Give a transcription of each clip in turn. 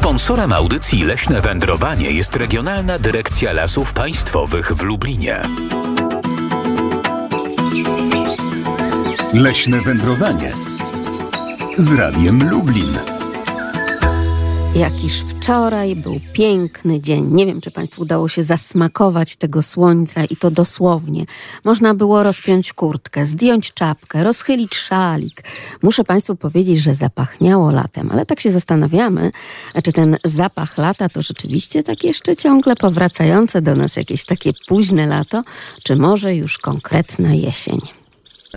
Sponsorem audycji Leśne Wędrowanie jest Regionalna Dyrekcja Lasów Państwowych w Lublinie. Leśne Wędrowanie z Radiem Lublin. Jakiż wczoraj był piękny dzień. Nie wiem, czy Państwu udało się zasmakować tego słońca i to dosłownie. Można było rozpiąć kurtkę, zdjąć czapkę, rozchylić szalik. Muszę Państwu powiedzieć, że zapachniało latem, ale tak się zastanawiamy, czy ten zapach lata to rzeczywiście tak jeszcze ciągle powracające do nas jakieś takie późne lato, czy może już konkretna jesień.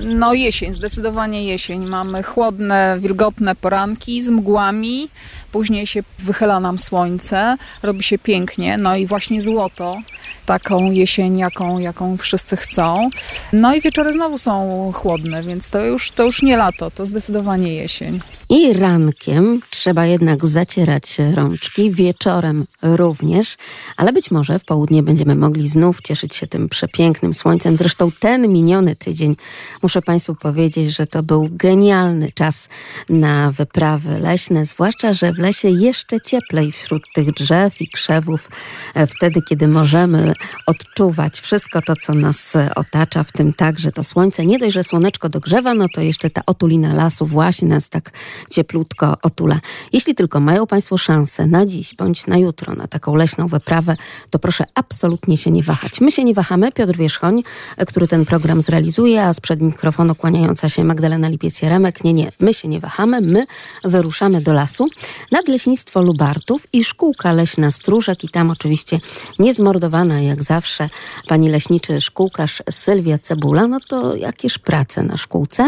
No jesień, zdecydowanie jesień. Mamy chłodne, wilgotne poranki z mgłami, później się wychyla nam słońce, robi się pięknie, no i właśnie złoto, taką jesień, jaką, jaką wszyscy chcą. No i wieczory znowu są chłodne, więc to już, to już nie lato, to zdecydowanie jesień. I rankiem trzeba jednak zacierać rączki, wieczorem również, ale być może w południe będziemy mogli znów cieszyć się tym przepięknym słońcem. Zresztą ten miniony tydzień, muszę Państwu powiedzieć, że to był genialny czas na wyprawy leśne, zwłaszcza, że w lesie jeszcze cieplej wśród tych drzew i krzewów, e, wtedy, kiedy możemy odczuwać wszystko to, co nas otacza, w tym także to słońce. Nie dość, że słoneczko dogrzewa, no to jeszcze ta otulina lasu właśnie nas tak cieplutko otula. Jeśli tylko mają Państwo szansę na dziś bądź na jutro na taką leśną wyprawę, to proszę absolutnie się nie wahać. My się nie wahamy. Piotr Wierzchoń, który ten program zrealizuje, a sprzed mikrofonu kłaniająca się Magdalena Lipiec-Jaremek. Nie, nie, my się nie wahamy. My wyruszamy do lasu. Nadleśnictwo Lubartów i Szkółka Leśna Stróżek i tam oczywiście niezmordowana jak zawsze pani leśniczy szkółkarz Sylwia Cebula. No to jakież prace na szkółce?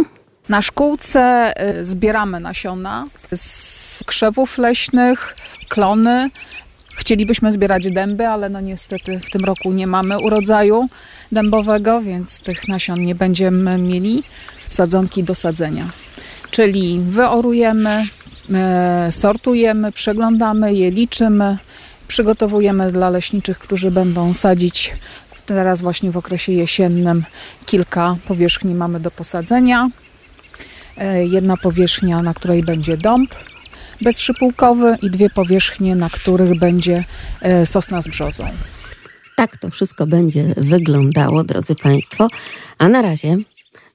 Na szkółce y, zbieramy nasiona z krzewów leśnych, klony. Chcielibyśmy zbierać dęby, ale no niestety w tym roku nie mamy urodzaju dębowego, więc tych nasion nie będziemy mieli. Sadzonki do sadzenia. Czyli wyorujemy, sortujemy, przeglądamy je, liczymy, przygotowujemy dla leśniczych, którzy będą sadzić teraz właśnie w okresie jesiennym kilka powierzchni mamy do posadzenia. E, jedna powierzchnia, na której będzie dąb bezszypułkowy i dwie powierzchnie, na których będzie e, sosna z brzozą. Tak to wszystko będzie wyglądało, drodzy Państwo. A na razie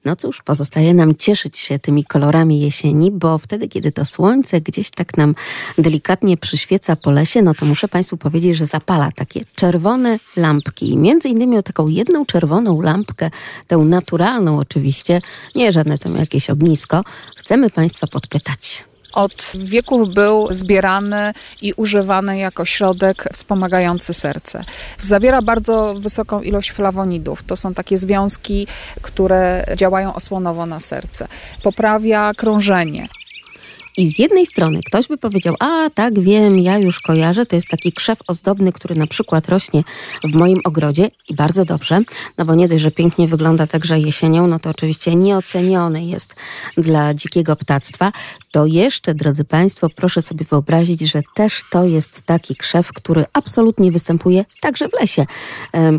no cóż, pozostaje nam cieszyć się tymi kolorami jesieni, bo wtedy, kiedy to słońce gdzieś tak nam delikatnie przyświeca po lesie, no to muszę Państwu powiedzieć, że zapala takie czerwone lampki. Między innymi o taką jedną czerwoną lampkę, tę naturalną oczywiście, nie żadne tam jakieś ognisko, chcemy Państwa podpytać od wieków był zbierany i używany jako środek wspomagający serce. Zawiera bardzo wysoką ilość flawonidów. To są takie związki, które działają osłonowo na serce. Poprawia krążenie. I z jednej strony ktoś by powiedział, a tak wiem, ja już kojarzę, to jest taki krzew ozdobny, który na przykład rośnie w moim ogrodzie i bardzo dobrze, no bo nie dość, że pięknie wygląda także jesienią, no to oczywiście nieoceniony jest dla dzikiego ptactwa. To jeszcze, drodzy Państwo, proszę sobie wyobrazić, że też to jest taki krzew, który absolutnie występuje także w lesie.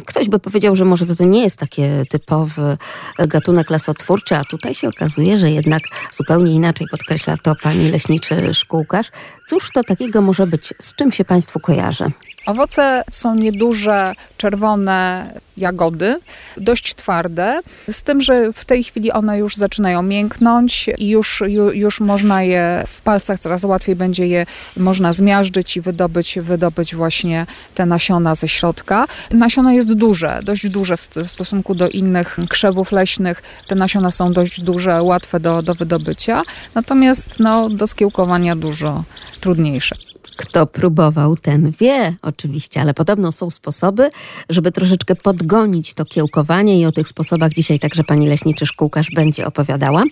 Ktoś by powiedział, że może to, to nie jest taki typowy gatunek lasotwórczy, a tutaj się okazuje, że jednak zupełnie inaczej podkreśla to pani leśniczy szkółkarz. Cóż to takiego może być? Z czym się Państwu kojarzy? Owoce są nieduże, czerwone jagody, dość twarde, z tym, że w tej chwili one już zaczynają mięknąć i już, już można je w palcach coraz łatwiej będzie je można zmiażdżyć i wydobyć, wydobyć właśnie te nasiona ze środka. Nasiono jest duże, dość duże w stosunku do innych krzewów leśnych. Te nasiona są dość duże, łatwe do, do wydobycia, natomiast no, do skiełkowania dużo trudniejsze. Kto próbował, ten wie oczywiście, ale podobno są sposoby, żeby troszeczkę podgonić to kiełkowanie i o tych sposobach dzisiaj także pani leśniczy szkółkarz będzie opowiadała.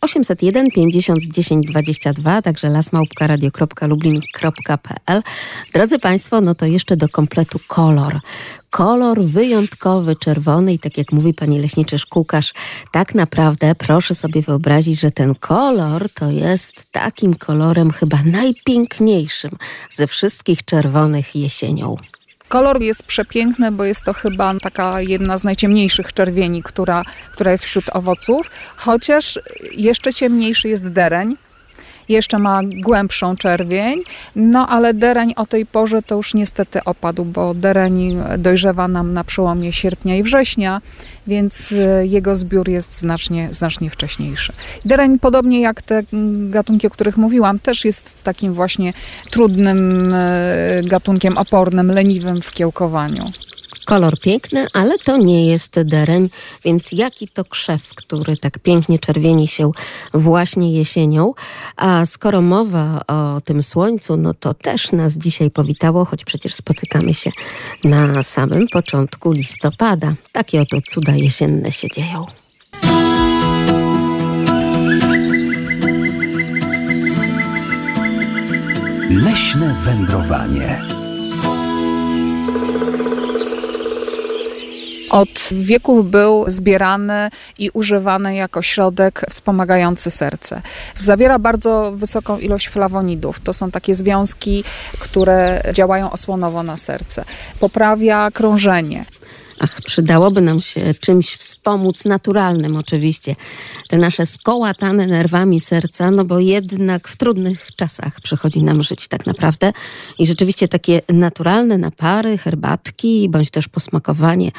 801 50 10 22, także lasmałpka.radio.lublin.pl Drodzy Państwo, no to jeszcze do kompletu kolor kolor wyjątkowy, czerwony i tak jak mówi pani leśniczy szkółkarz, tak naprawdę proszę sobie wyobrazić, że ten kolor to jest takim kolorem chyba najpiękniejszym ze wszystkich czerwonych jesienią. Kolor jest przepiękny, bo jest to chyba taka jedna z najciemniejszych czerwieni, która, która jest wśród owoców, chociaż jeszcze ciemniejszy jest dereń jeszcze ma głębszą czerwień, no ale dereń o tej porze to już niestety opadł, bo dereń dojrzewa nam na przełomie sierpnia i września, więc e, jego zbiór jest znacznie, znacznie wcześniejszy. Dereń, podobnie jak te gatunki, o których mówiłam, też jest takim właśnie trudnym e, gatunkiem opornym, leniwym w kiełkowaniu. Kolor piękny, ale to nie jest dereń, więc jaki to krzew, który tak pięknie czerwieni się właśnie jesienią. A skoro mowa o tym słońcu, no to też nas dzisiaj powitało, choć przecież spotykamy się na samym początku listopada. Takie oto cuda jesienne się dzieją. Leśne wędrowanie. Od wieków był zbierany i używany jako środek wspomagający serce. Zawiera bardzo wysoką ilość flawonidów. To są takie związki, które działają osłonowo na serce. Poprawia krążenie. Ach, przydałoby nam się czymś wspomóc naturalnym oczywiście. Te nasze skołatane nerwami serca, no bo jednak w trudnych czasach przychodzi nam żyć tak naprawdę. I rzeczywiście takie naturalne napary, herbatki, bądź też posmakowanie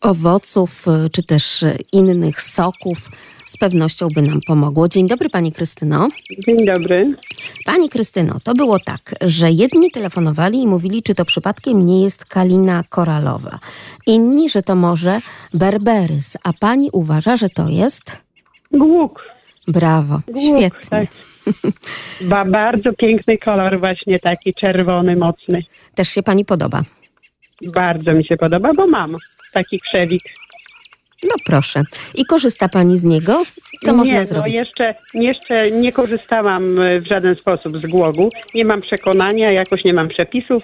owoców, czy też innych soków z pewnością by nam pomogło. Dzień dobry Pani Krystyno. Dzień dobry. Pani Krystyno, to było tak, że jedni telefonowali i mówili, czy to przypadkiem nie jest kalina koralowa. Inni, że to może berberys, a Pani uważa, że to jest? Głuk. Brawo, Głuk, świetnie. Tak. Ba, bardzo piękny kolor, właśnie taki czerwony, mocny. Też się Pani podoba. Bardzo mi się podoba, bo mam taki krzewik. No proszę. I korzysta Pani z niego? Co nie, można no zrobić? jeszcze, jeszcze nie korzystałam e, w żaden sposób z głogu. Nie mam przekonania, jakoś nie mam przepisów.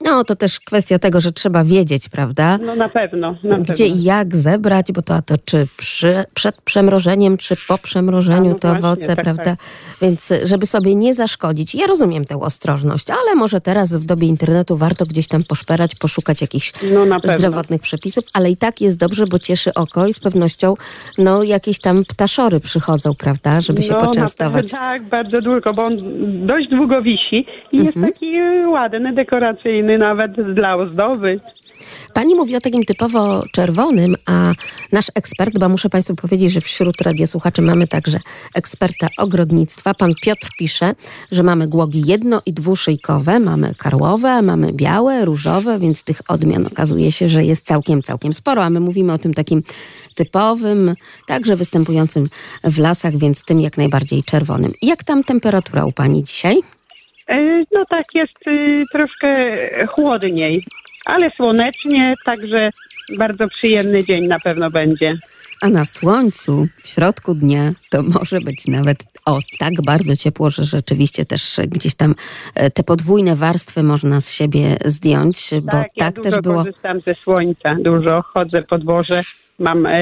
No to też kwestia tego, że trzeba wiedzieć, prawda? No na pewno. Na Gdzie pewno. i jak zebrać, bo to, a to czy przy, przed przemrożeniem, czy po przemrożeniu no te właśnie, owoce, tak, prawda? tak. Więc żeby sobie nie zaszkodzić. Ja rozumiem tę ostrożność, ale może teraz w dobie internetu warto gdzieś tam poszperać, poszukać jakichś No na zdrowotnych przepisów, ale i tak jest dobrze, bo cieszy oko i z pewnością no, jakieś tam ptaszory przychodzą, prawda, żeby się no, na poczęstować. pewno, tak, bardzo długo, bo on dość długo wisi i Mhm. jest taki ładny, dekoracyjny, nawet dla ozdoby. Pani mówi o takim typowo czerwonym, a nasz ekspert, bo muszę Państwu powiedzieć, że wśród radiosłuchaczy mamy także eksperta ogrodnictwa. Pan Piotr pisze, że mamy głogi jedno- i dwuszyjkowe, mamy karłowe, mamy białe, różowe, więc tych odmian okazuje się, że jest całkiem, całkiem sporo, a my mówimy o tym takim typowym, także występującym w lasach, więc tym jak najbardziej czerwonym. Jak tam temperatura u Pani dzisiaj? E, No tak jest y, troszkę chłodniej, ale słonecznie, także bardzo przyjemny dzień na pewno będzie. A na słońcu w środku dnia to może być nawet o tak bardzo ciepło, że rzeczywiście też gdzieś tam e, te podwójne warstwy można z siebie zdjąć, bo tak, ja tak dużo też było. korzystam ze słońca, dużo chodzę po dworze. Mam e,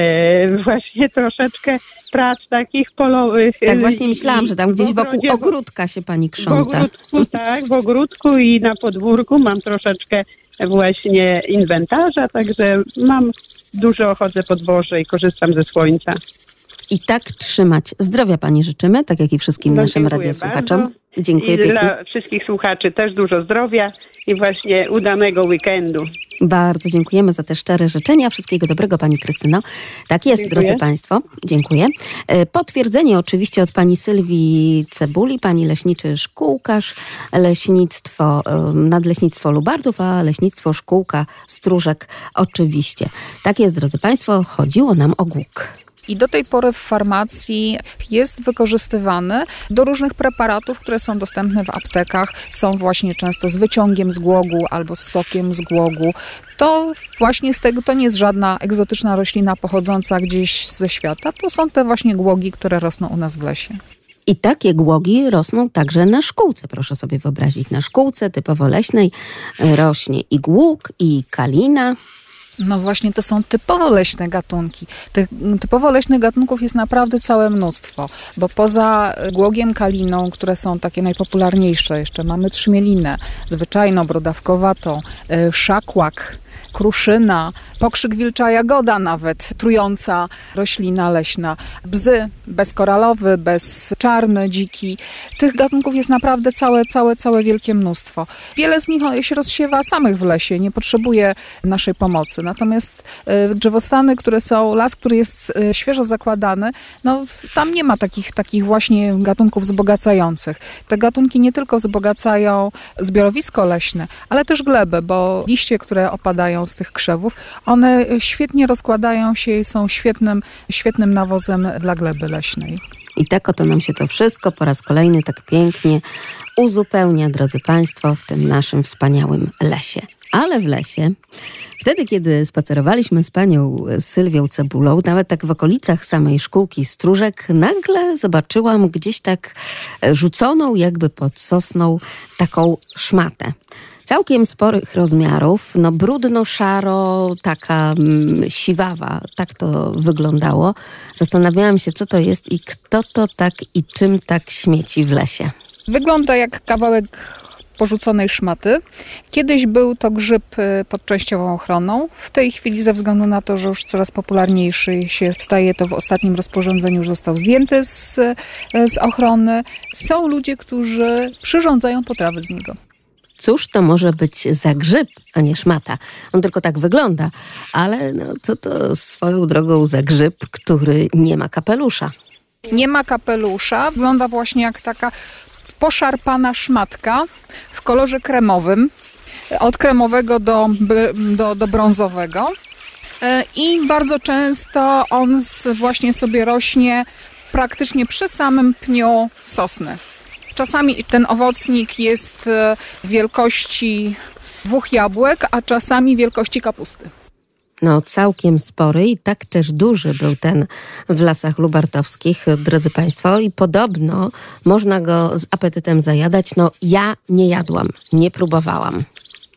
właśnie troszeczkę prac takich polowych. Tak e, właśnie myślałam, że tam w gdzieś wokół ogrodzie, ogródka się pani W krząta. ogródku, tak, w ogródku i na podwórku mam troszeczkę właśnie inwentarza, także mam dużo chodzę po dworze i korzystam ze słońca. I tak trzymać. Zdrowia pani życzymy, tak jak i wszystkim No, naszym radiosłuchaczom. Dziękuję I pięknie. dla wszystkich słuchaczy też dużo zdrowia i właśnie udanego weekendu. Bardzo dziękujemy za te szczere życzenia. Wszystkiego dobrego Pani Krystyno. Tak jest, Dziękuję. drodzy Państwo. Dziękuję. E, Potwierdzenie oczywiście od Pani Sylwii Cebuli, Pani leśniczy szkółkarz, leśnictwo, nadleśnictwo Lubardów, a leśnictwo szkółka Stróżek oczywiście. Tak jest, drodzy Państwo, chodziło nam o głuk. I do tej pory w farmacji jest wykorzystywany do różnych preparatów, które są dostępne w aptekach. Są właśnie często z wyciągiem z głogu albo z sokiem z głogu. To właśnie z tego to nie jest żadna egzotyczna roślina pochodząca gdzieś ze świata. To są te właśnie głogi, które rosną u nas w lesie. I takie głogi rosną także na szkółce. Proszę sobie wyobrazić, na szkółce typowo leśnej e, rośnie i głuk, i kalina. No właśnie, to są typowo leśne gatunki. Tych typowo leśnych gatunków jest naprawdę całe mnóstwo, bo poza głogiem, kaliną, które są takie najpopularniejsze, jeszcze mamy trzmielinę, zwyczajną, brodawkowatą, y, szakłak, kruszyna, pokrzyk wilcza jagoda nawet, trująca roślina leśna, bzy bezkoralowy, bezczarny, dziki. Tych gatunków jest naprawdę całe, całe, całe wielkie mnóstwo. Wiele z nich się rozsiewa samych w lesie, nie potrzebuje naszej pomocy. Natomiast y, drzewostany, które są, las, który jest y, świeżo zakładany, no tam nie ma takich, takich właśnie gatunków wzbogacających. Te gatunki nie tylko wzbogacają zbiorowisko leśne, ale też glebę, bo liście, które opadają z tych krzewów, one świetnie rozkładają się i są świetnym, świetnym nawozem dla gleby leśnej. I tak oto nam się to wszystko po raz kolejny tak pięknie uzupełnia, drodzy Państwo, w tym naszym wspaniałym lesie. Ale w lesie, wtedy kiedy spacerowaliśmy z panią Sylwią Cebulą, nawet tak w okolicach samej szkółki Stróżek, nagle zobaczyłam gdzieś tak rzuconą jakby pod sosną taką szmatę całkiem sporych rozmiarów, no brudno-szaro, taka mm, siwawa, tak to wyglądało. Zastanawiałam się, co to jest i kto to tak i czym tak śmieci w lesie. Wygląda jak kawałek porzuconej szmaty. Kiedyś był to grzyb y, pod częściową ochroną. W tej chwili, ze względu na to, że już coraz popularniejszy się staje, to w ostatnim rozporządzeniu już został zdjęty z, y, z ochrony. Są ludzie, którzy przyrządzają potrawy z niego. Cóż to może być za grzyb, a nie szmata? On tylko tak wygląda, ale no, co to swoją drogą za grzyb, który nie ma kapelusza? Nie ma kapelusza, wygląda właśnie jak taka poszarpana szmatka w kolorze kremowym, od kremowego do, do, do brązowego. E, I bardzo często on właśnie sobie rośnie praktycznie przy samym pniu sosny. Czasami ten owocnik jest e, wielkości dwóch jabłek, a czasami wielkości kapusty. No, całkiem spory i tak też duży był ten w lasach lubartowskich, drodzy Państwo, i podobno można go z apetytem zajadać. No, ja nie jadłam, nie próbowałam.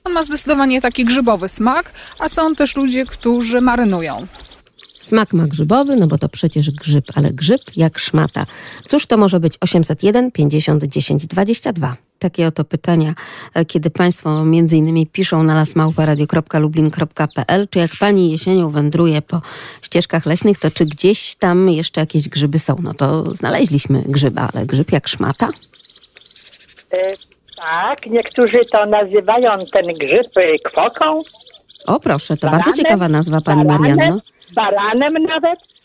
On ma zdecydowanie taki grzybowy smak, a są też ludzie, którzy marynują. Smak ma grzybowy, no bo to przecież grzyb, ale grzyb jak szmata. Cóż to może być 801 50 10 22? Takie oto pytania, e, kiedy Państwo między innymi piszą na lasmałparadio.lublin.pl, czy jak Pani jesienią wędruje po ścieżkach leśnych, to czy gdzieś tam jeszcze jakieś grzyby są? No to znaleźliśmy grzyba, ale grzyb jak szmata? E, tak, niektórzy to nazywają ten grzyb e, kwoką. O proszę, to baranem, bardzo ciekawa nazwa Pani baranem, Marianno. Baranem nawet.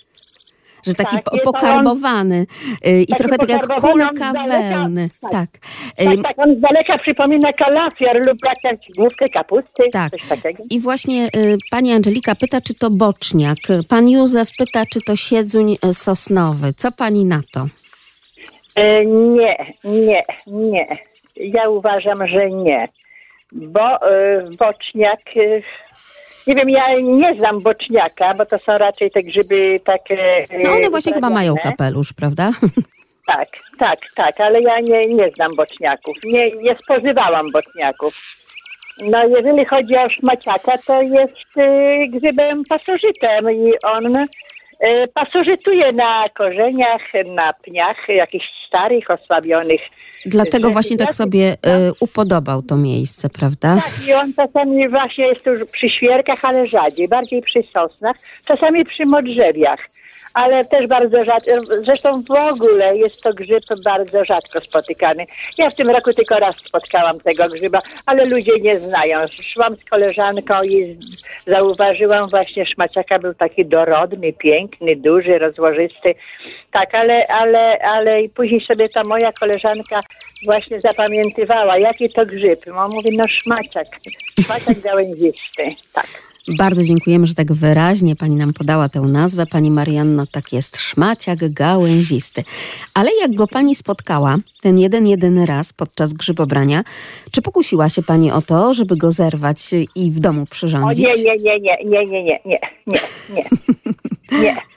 Że taki tak, pokarbowany y, i trochę tak jak kulka wełny. Tak. Tak. tak, tak, on z daleka przypomina kalafior lub jakąś główkę kapusty, tak. coś takiego. I właśnie y, pani Angelika pyta, czy to boczniak. Pan Józef pyta, czy to siedzuń y, sosnowy. Co pani na to? E, nie, nie, nie. Ja uważam, że nie. Bo y, boczniak nie wiem, ja nie znam boczniaka, bo to są raczej te grzyby takie... No one właśnie chyba mają kapelusz, prawda? Tak, tak, tak, ale ja nie, nie znam boczniaków. Nie, nie spożywałam boczniaków. No jeżeli chodzi o szmaciaka, to jest y, grzybem pasożytem i on y, pasożytuje na korzeniach, na pniach jakichś starych, osłabionych Dlatego właśnie tak sobie y, upodobał to miejsce, prawda? Tak, i on czasami właśnie jest już przy świerkach, ale rzadziej, bardziej przy sosnach, czasami przy modrzewiach ale też bardzo rzadko, zresztą w ogóle jest to grzyb bardzo rzadko spotykany. Ja w tym roku tylko raz spotkałam tego grzyba, ale ludzie nie znają. Szłam z koleżanką i zauważyłam właśnie szmaciaka, był taki dorodny, piękny, duży, rozłożysty. Tak, ale, ale, ale i później sobie ta moja koleżanka właśnie zapamiętywała, jaki to grzyb. Mówi, no szmaciak, szmaciak gałęzisty, tak. Bardzo dziękujemy, że tak wyraźnie pani nam podała tę nazwę. Pani Marianno, tak jest, szmaciak gałęzisty. Ale jak go pani spotkała, ten jeden, jedyny raz podczas grzybobrania, czy pokusiła się pani o to, żeby go zerwać i w domu przyrządzić? O nie, nie, nie, nie, nie, nie, nie, nie, nie, nie, nie.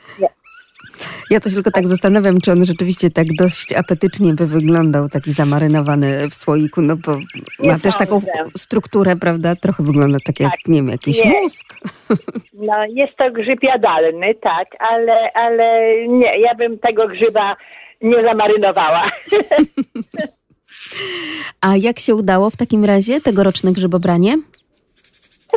Ja to się tylko tak zastanawiam, czy on rzeczywiście tak dość apetycznie by wyglądał, taki zamarynowany w słoiku, no bo Nie ma też taką strukturę, prawda? Trochę wygląda tak jak, Tak. nie wiem, jakiś Nie. mózg. No, jest to grzyb jadalny, tak, ale, ale nie, ja bym tego grzyba nie zamarynowała. A jak się udało w takim razie tegoroczne grzybobranie?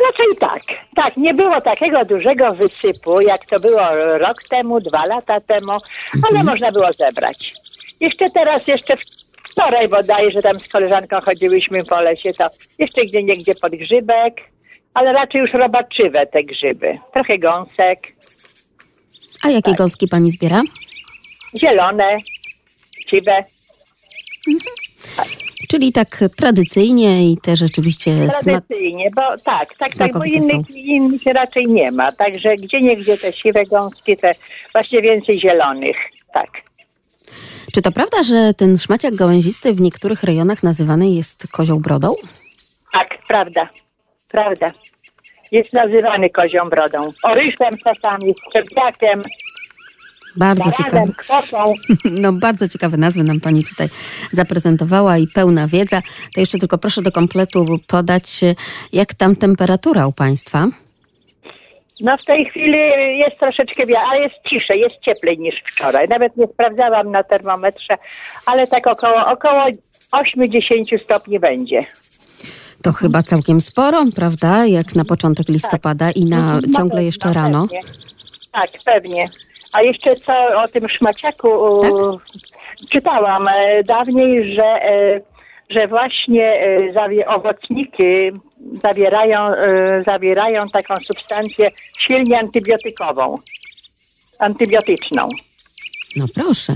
Raczej tak. Tak, nie było takiego dużego wysypu, jak to było rok temu, dwa lata temu, ale można było zebrać. Jeszcze teraz, jeszcze wczoraj bodaj, że tam z koleżanką chodziłyśmy po lesie, to jeszcze gdzie niegdzie pod grzybek, ale raczej już robaczywe te grzyby. Trochę gąsek, A jakie gąski pani zbiera? zielone, siwe. Czyli tak tradycyjnie i te rzeczywiście. Tradycyjnie, bo tak, tak, tak, bo innych, innych raczej nie ma. Także gdzie niegdzie te siwe gąski, te właśnie więcej zielonych, tak. Czy to prawda, że ten szmaciak gałęzisty w niektórych rejonach nazywany jest kozią brodą? Tak, prawda, prawda. Jest nazywany kozią brodą. Oryszem czasami, szczepiakiem, Bardzo ciekawe. No bardzo ciekawe nazwy nam pani tutaj zaprezentowała i pełna wiedza. To jeszcze tylko proszę do kompletu podać, jak tam temperatura u państwa? No w tej chwili jest troszeczkę ale jest ciszej, jest cieplej niż wczoraj. Nawet nie sprawdzałam na termometrze, ale tak około, około 8-10 stopni będzie. To chyba całkiem sporo, prawda? Jak na początek listopada i na No ciągle pewnie, jeszcze no rano. Tak, pewnie. A jeszcze co o tym szmaciaku Tak? czytałam e, dawniej, że, e, że właśnie e, zawie, owocniki zawierają, zawierają taką substancję silnie antybiotykową, antybiotyczną. No proszę.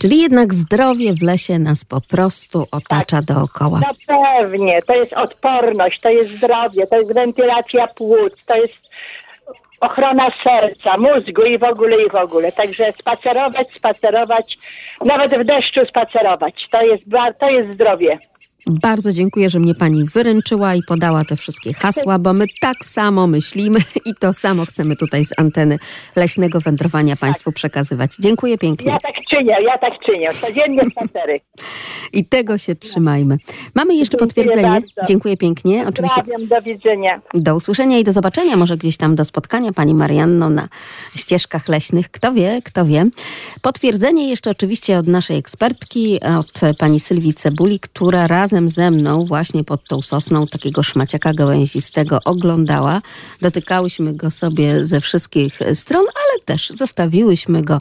Czyli jednak zdrowie w lesie nas po prostu otacza dookoła. No pewnie, to jest odporność, to jest zdrowie, to jest wentylacja płuc, to jest ochrona serca, mózgu i w ogóle, i w ogóle. Także spacerować, spacerować, nawet w deszczu spacerować. To jest, to jest zdrowie. Bardzo dziękuję, że mnie pani wyręczyła i podała te wszystkie hasła, bo my tak samo myślimy i to samo chcemy tutaj z anteny leśnego wędrowania państwu przekazywać. Dziękuję pięknie. Ja tak czynię, ja tak czynię. Codziennie spacery. I tego się trzymajmy. Mamy jeszcze Dziękuję potwierdzenie. bardzo. Dziękuję pięknie. Oczywiście do widzenia. do usłyszenia i do zobaczenia, może gdzieś tam do spotkania pani Marianno na ścieżkach leśnych. Kto wie, kto wie. Potwierdzenie jeszcze oczywiście od naszej ekspertki, od pani Sylwii Cebuli, która razem ze mną właśnie pod tą sosną takiego szmaciaka gałęzistego oglądała. Dotykałyśmy go sobie ze wszystkich stron, ale też zostawiłyśmy go,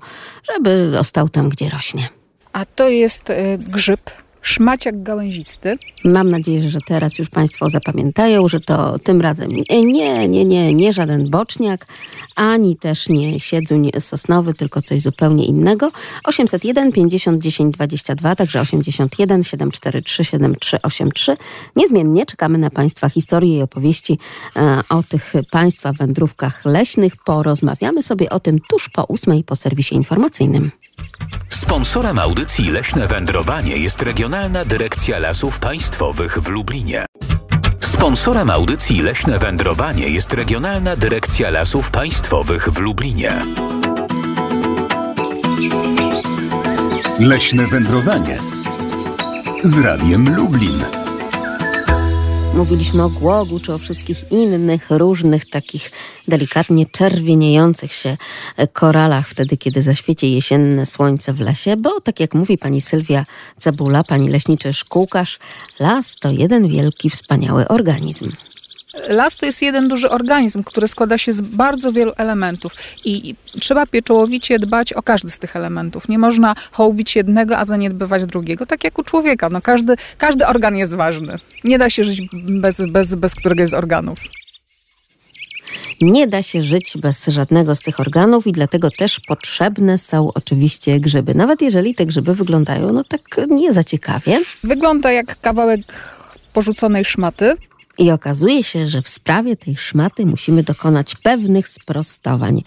żeby został tam, gdzie rośnie. A to jest y, grzyb, szmaciak gałęzisty. Mam nadzieję, że teraz już Państwo zapamiętają, że to tym razem nie, nie, nie, nie, żaden boczniak, ani też nie siedzuń sosnowy, tylko coś zupełnie innego. 801 50 10 22, także 81 743 7383. Niezmiennie czekamy na Państwa historie i opowieści e, o tych Państwa wędrówkach leśnych. Porozmawiamy sobie o tym tuż po ósmej po serwisie informacyjnym. Sponsorem audycji Leśne Wędrowanie jest Regionalna Dyrekcja Lasów Państwowych w Lublinie. Sponsorem audycji Leśne Wędrowanie jest Regionalna Dyrekcja Lasów Państwowych w Lublinie. Leśne wędrowanie z Radiem Lublin. Mówiliśmy o głogu, czy o wszystkich innych różnych takich delikatnie czerwieniejących się koralach wtedy, kiedy zaświeci jesienne słońce w lesie, bo tak jak mówi pani Sylwia Cebula, pani leśniczy szkółkarz, las to jeden wielki, wspaniały organizm. Las to jest jeden duży organizm, który składa się z bardzo wielu elementów i trzeba pieczołowicie dbać o każdy z tych elementów. Nie można hołbić jednego, a zaniedbywać drugiego. Tak jak u człowieka. No każdy, każdy organ jest ważny. Nie da się żyć bez, bez, bez któregoś z organów. Nie da się żyć bez żadnego z tych organów i dlatego też potrzebne są oczywiście grzyby. Nawet jeżeli te grzyby wyglądają no tak nie za ciekawie. Wygląda jak kawałek porzuconej szmaty. I okazuje się, że w sprawie tej szmaty musimy dokonać pewnych sprostowań.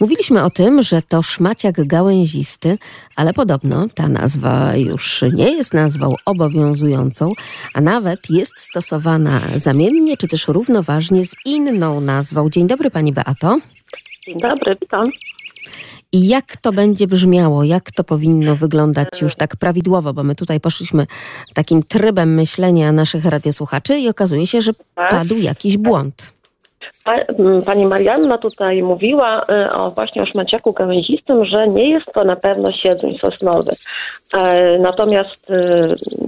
Mówiliśmy o tym, że to szmaciak gałęzisty, ale podobno ta nazwa już nie jest nazwą obowiązującą, a nawet jest stosowana zamiennie czy też równoważnie z inną nazwą. Dzień dobry Pani Beato. Dzień dobry, witam. I jak to będzie brzmiało, jak to powinno wyglądać już tak prawidłowo, bo my tutaj poszliśmy takim trybem myślenia naszych radiosłuchaczy i okazuje się, że Tak. padł jakiś błąd. Pa- m, Pani Marianna tutaj mówiła e, o właśnie o szmaciaku gałęzistym, że nie jest to na pewno siedząc sosnowy. E, Natomiast e,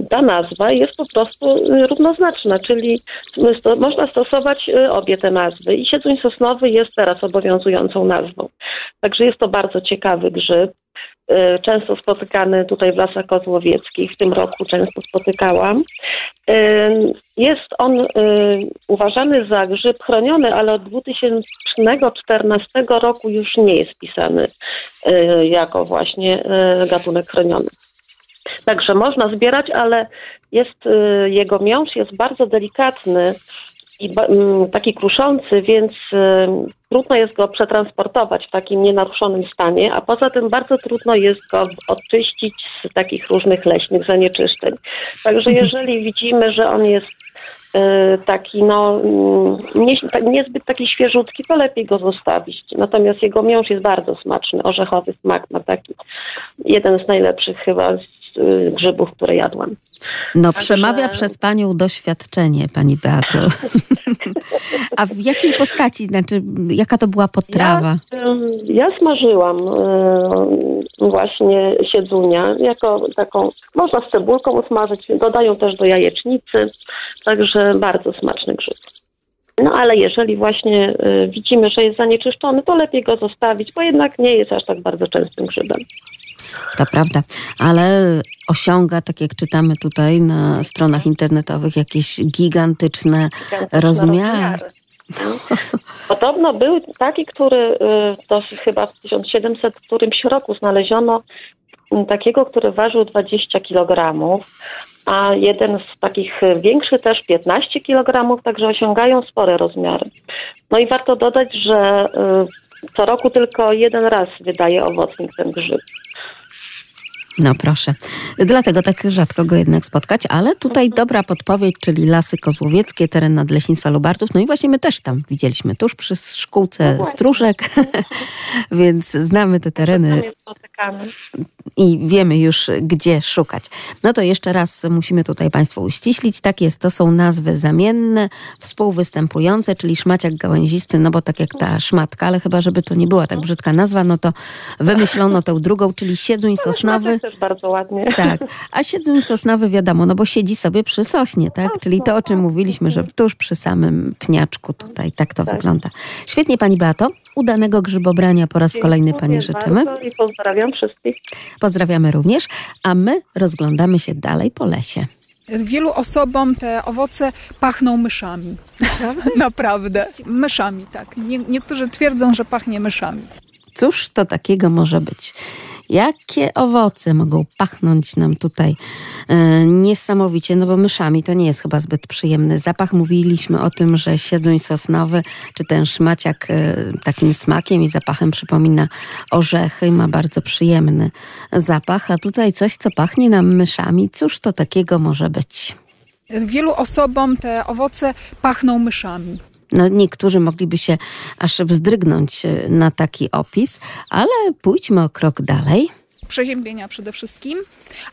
ta nazwa jest po prostu e, równoznaczna, czyli można stosować obie te nazwy i siedząc sosnowy jest teraz obowiązującą nazwą. Także jest to bardzo ciekawy grzyb. E, Często spotykany tutaj w lasach kozłowieckich. W tym roku często spotykałam. E, Jest on e, uważany za grzyb chroniony, ale od 2014 roku już nie jest pisany jako właśnie gatunek chroniony. Także można zbierać, ale jest jego miąższ jest bardzo delikatny i ba- m, taki kruszący, więc e, trudno jest go przetransportować w takim nienaruszonym stanie, a poza tym bardzo trudno jest go odczyścić z takich różnych leśnych zanieczyszczeń. Także jeżeli widzimy, że on jest e, taki no mm, nie, tak- niezbyt taki świeżutki, to lepiej go zostawić. Natomiast jego miąższ jest bardzo smaczny, orzechowy smak ma taki jeden z najlepszych chyba y, grzybów, które jadłam. No, Także- przemawia przez panią doświadczenie, pani Beato. A w jakiej postaci, znaczy, jaka to była potrawa? Ja, ja smażyłam y, właśnie siedzunia jako taką, można z cebulką usmażyć, dodają też do jajecznicy, także bardzo smaczny grzyb. No ale jeżeli właśnie y, widzimy, że jest zanieczyszczony, to lepiej go zostawić, bo jednak nie jest aż tak bardzo częstym grzybem. To prawda, ale osiąga, tak jak czytamy tutaj na stronach internetowych, jakieś gigantyczne Gigantyczne rozmiary. No. Podobno był taki, który y, to chyba w 1700 którymś roku znaleziono m, takiego, który ważył 20 kg, a jeden z takich y, większych też 15 kg, także osiągają spore rozmiary. No i warto dodać, że y, co roku tylko jeden raz wydaje owocnik ten grzyb. No proszę. Dlatego tak rzadko go jednak spotkać, ale tutaj dobra podpowiedź, czyli Lasy Kozłowieckie, teren Nadleśnictwa Lubartów. No i właśnie my też tam widzieliśmy, tuż przy szkółce. Stróżek, więc znamy te tereny i wiemy już, gdzie szukać. No to jeszcze raz musimy tutaj Państwu uściślić. Tak jest, to są nazwy zamienne, współwystępujące, czyli szmaciak gałęzisty, no bo tak jak ta szmatka, ale chyba, żeby to nie była tak brzydka nazwa, no to wymyślono tę drugą, czyli siedzuń sosnowy. Też bardzo ładnie. Tak, a siedząc sosnowy wiadomo, no bo siedzi sobie przy sośnie, tak? Czyli to, o czym mówiliśmy, że tuż przy samym pniaczku tutaj, tak to Tak. wygląda. Świetnie Pani Beato, udanego grzybobrania po raz kolejny Pani życzymy. bardzo I pozdrawiam wszystkich. Pozdrawiamy również, a my rozglądamy się dalej po lesie. Wielu osobom te owoce pachną myszami. Naprawdę. Myszami, tak. Nie, niektórzy twierdzą, że pachnie myszami. Cóż to takiego może być? Jakie owoce mogą pachnąć nam tutaj e, niesamowicie, no bo myszami to nie jest chyba zbyt przyjemny zapach. Mówiliśmy o tym, że siedząc sosnowy, czy ten szmaciak e, takim smakiem i zapachem przypomina orzechy, ma bardzo przyjemny zapach, a tutaj coś, co pachnie nam myszami. Cóż to takiego może być? Wielu osobom te owoce pachną myszami. No, niektórzy mogliby się aż wzdrygnąć e, na taki opis, ale pójdźmy o krok dalej. Przeziębienia przede wszystkim,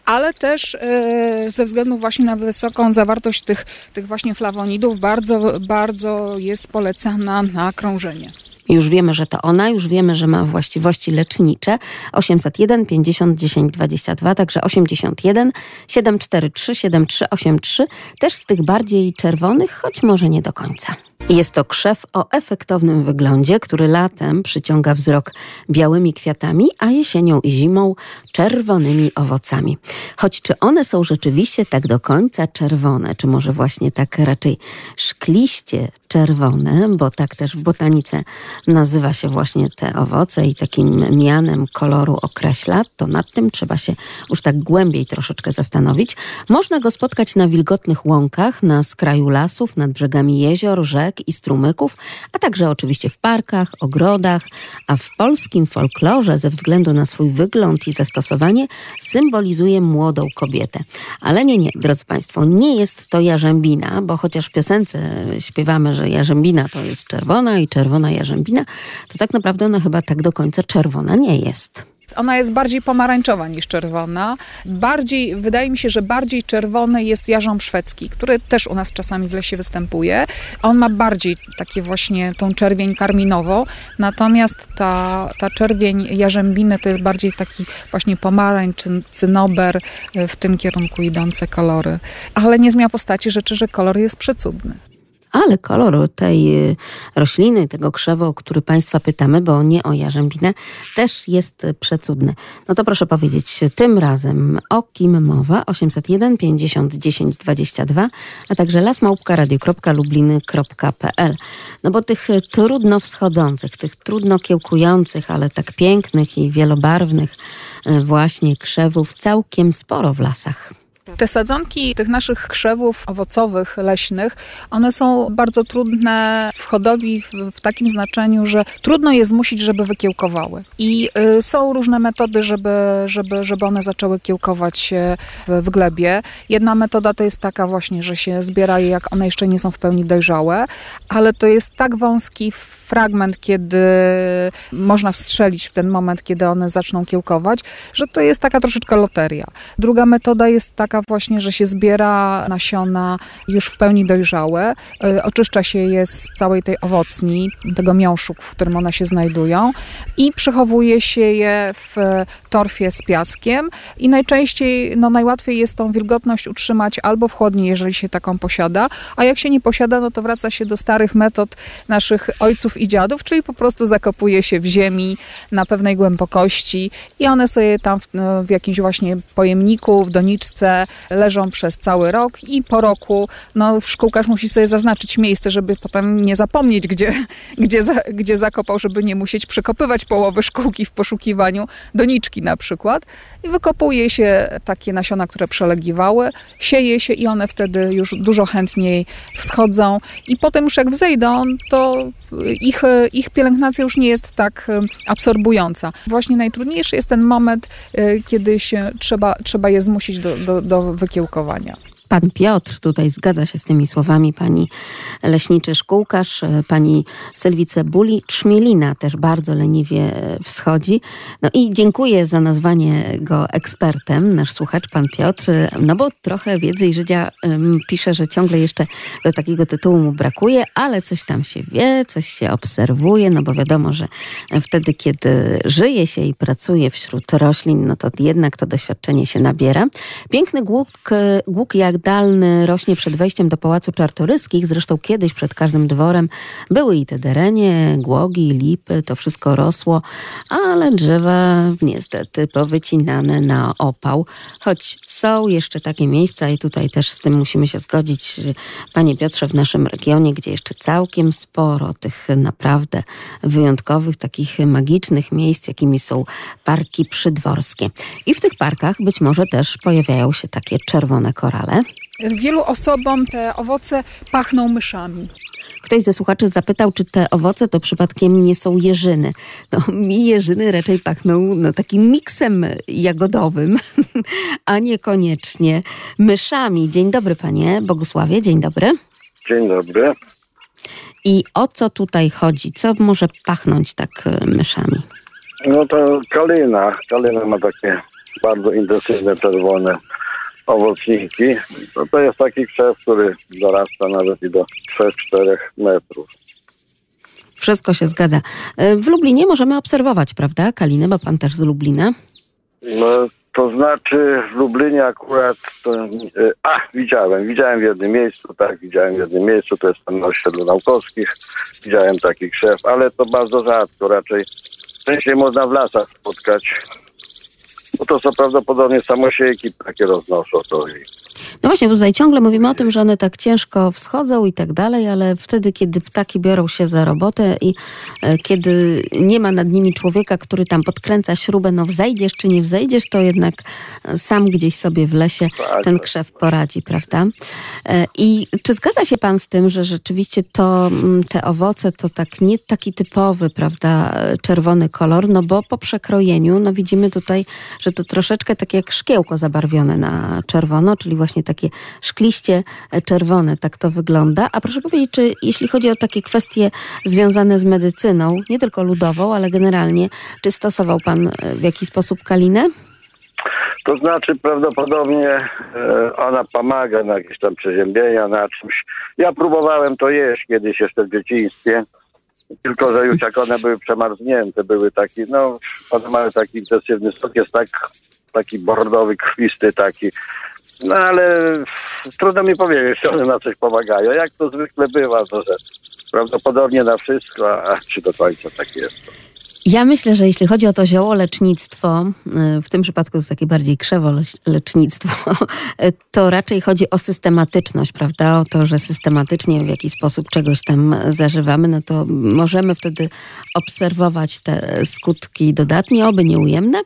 ale też e, ze względu właśnie na wysoką zawartość tych, tych właśnie flawonidów bardzo, bardzo jest polecana na krążenie. Już wiemy, że to ona, już wiemy, że ma właściwości lecznicze. 801 50 10 22, także 81 743 7383, też z tych bardziej czerwonych, choć może nie do końca. Jest to krzew o efektownym wyglądzie, który latem przyciąga wzrok białymi kwiatami, a jesienią i zimą czerwonymi owocami. Choć czy one są rzeczywiście tak do końca czerwone, czy może właśnie tak raczej szkliście czerwone, bo tak też w botanice nazywa się właśnie te owoce i takim mianem koloru określa, to nad tym trzeba się już tak głębiej troszeczkę zastanowić. Można go spotkać na wilgotnych łąkach, na skraju lasów, nad brzegami jezior, rzek, i strumyków, a także oczywiście w parkach, ogrodach, a w polskim folklorze ze względu na swój wygląd i zastosowanie symbolizuje młodą kobietę. Ale nie, nie, drodzy Państwo, nie jest to jarzębina, bo chociaż w piosence śpiewamy, że jarzębina to jest czerwona i czerwona jarzębina, to tak naprawdę ona chyba tak do końca czerwona nie jest. Ona jest bardziej pomarańczowa niż czerwona. Bardziej, wydaje mi się, że bardziej czerwony jest jarząb szwedzki, który też u nas czasami w lesie występuje. On ma bardziej takie właśnie tą czerwień karminową, natomiast ta, ta czerwień jarzębiny to jest bardziej taki właśnie pomarańcz, cynober, e, w tym kierunku idące kolory. Ale nie zmienia postaci rzeczy, że kolor jest przecudny ale kolor tej y, rośliny, tego krzewa, o który Państwa pytamy, bo nie o jarzębinę, też jest przecudny. No to proszę powiedzieć, tym razem o kim mowa? 801 50 10 22, a także lasmałpka.radio.lubliny.pl No bo tych trudno wschodzących, tych trudno kiełkujących, ale tak pięknych i wielobarwnych y, właśnie krzewów całkiem sporo w lasach. Te sadzonki tych naszych krzewów owocowych, leśnych, one są bardzo trudne w hodowli w, takim znaczeniu, że trudno je zmusić, żeby wykiełkowały. I y, są różne metody, żeby, żeby, żeby one zaczęły kiełkować w, w glebie. Jedna metoda to jest taka właśnie, że się zbiera je, jak one jeszcze nie są w pełni dojrzałe, ale to jest tak wąski fragment, kiedy można wstrzelić w ten moment, kiedy one zaczną kiełkować, że to jest taka troszeczkę loteria. Druga metoda jest taka właśnie, że się zbiera nasiona już w pełni dojrzałe, y, oczyszcza się je z całej tej owocni, tego miąższu, w którym one się znajdują i przechowuje się je w torfie z piaskiem. I najczęściej, no najłatwiej jest tą wilgotność utrzymać albo w chłodni, jeżeli się taką posiada, a jak się nie posiada, no to wraca się do starych metod naszych ojców i dziadów, czyli po prostu zakopuje się w ziemi na pewnej głębokości i one sobie tam w, no, w jakimś właśnie pojemniku, w doniczce leżą przez cały rok i po roku no, szkółkarz musi sobie zaznaczyć miejsce, żeby potem nie zapomnieć, gdzie, gdzie, za, gdzie zakopał, żeby nie musieć przekopywać połowy szkółki w poszukiwaniu doniczki na przykład. I wykopuje się takie nasiona, które przelegiwały, sieje się i one wtedy już dużo chętniej wschodzą i potem już jak wzejdą, to ich, ich pielęgnacja już nie jest tak absorbująca. Właśnie najtrudniejszy jest ten moment, e, kiedy się trzeba, trzeba je zmusić do, do, do wykiełkowania. Pan Piotr tutaj zgadza się z tymi słowami pani leśniczy szkółkarz, e, pani Sylwice Buli. Trzmielina też bardzo leniwie wschodzi. No i dziękuję za nazwanie go ekspertem, nasz słuchacz, pan Piotr, no bo trochę wiedzy i życia um, pisze, że ciągle jeszcze do takiego tytułu mu brakuje, ale coś tam się wie, coś się obserwuje, no bo wiadomo, że wtedy, kiedy żyje się i pracuje wśród roślin, no to jednak to doświadczenie się nabiera. Piękny głuk, głuk jak Dalny rośnie przed wejściem do Pałacu Czartoryskich. Zresztą kiedyś przed każdym dworem były i te derenie, głogi, lipy, to wszystko rosło, ale drzewa niestety powycinane na opał. Choć są jeszcze takie miejsca i tutaj też z tym musimy się zgodzić, panie Piotrze, w naszym regionie, gdzie jeszcze całkiem sporo tych naprawdę wyjątkowych, takich magicznych miejsc, jakimi są parki przydworskie. I w tych parkach być może też pojawiają się takie czerwone korale. Wielu osobom te owoce pachną myszami. Ktoś ze słuchaczy zapytał, czy te owoce to przypadkiem nie są jeżyny. No, mi jeżyny raczej pachną no, takim miksem jagodowym, a niekoniecznie myszami. Dzień dobry, panie Bogusławie, dzień dobry. Dzień dobry. I o co tutaj chodzi? Co może pachnąć tak e, myszami? No to kalina. Kalina ma takie bardzo intensywne czerwone owocniki. No to jest taki krzew, który zarasta nawet i do 3-4 metrów. Wszystko się zgadza. E, w Lublinie możemy obserwować, prawda, Kalinę, bo pan też z Lublina? No, to znaczy w Lublinie akurat, to, e, a widziałem, widziałem w jednym miejscu, tak, widziałem w jednym miejscu, to jest tam na osiedlu naukowskich, widziałem taki krzew, ale to bardzo rzadko, raczej częściej można w lasach spotkać bo to są prawdopodobnie samosiejki takie roznoszą to i No właśnie, bo tutaj ciągle mówimy o tym, że one tak ciężko wschodzą i tak dalej, ale wtedy, kiedy ptaki biorą się za robotę i e, kiedy nie ma nad nimi człowieka, który tam podkręca śrubę, no wzejdziesz czy nie wzejdziesz, to jednak e, sam gdzieś sobie w lesie Tak, ten tak, krzew poradzi, prawda? E, I czy zgadza się pan z tym, że rzeczywiście to mm, te owoce to tak nie taki typowy, prawda, e, czerwony kolor, no bo po przekrojeniu, no widzimy tutaj, że to troszeczkę tak jak szkiełko zabarwione na czerwono, czyli właśnie takie szkliście e, czerwone, tak to wygląda. A proszę powiedzieć, czy jeśli chodzi o takie kwestie związane z medycyną, nie tylko ludową, ale generalnie, czy stosował pan e, w jakiś sposób kalinę? To znaczy prawdopodobnie e, ona pomaga na jakieś tam przeziębienia, na czymś. Ja próbowałem to jeść kiedyś jeszcze w dzieciństwie, tylko że już jak one były przemarznięte, były taki, no one mają taki intensywny sok, jest tak, taki bordowy, krwisty taki. No ale trudno mi powiedzieć, czy one na coś pomagają. Jak to zwykle bywa, to że prawdopodobnie na wszystko, a czy do końca tak jest. Ja myślę, że jeśli chodzi o to ziołolecznictwo, y, w tym przypadku to takie bardziej krzewolecznictwo, to raczej chodzi o systematyczność, prawda? O to, że systematycznie w jakiś sposób czegoś tam zażywamy, no to możemy wtedy obserwować te skutki dodatnie, oby nieujemne.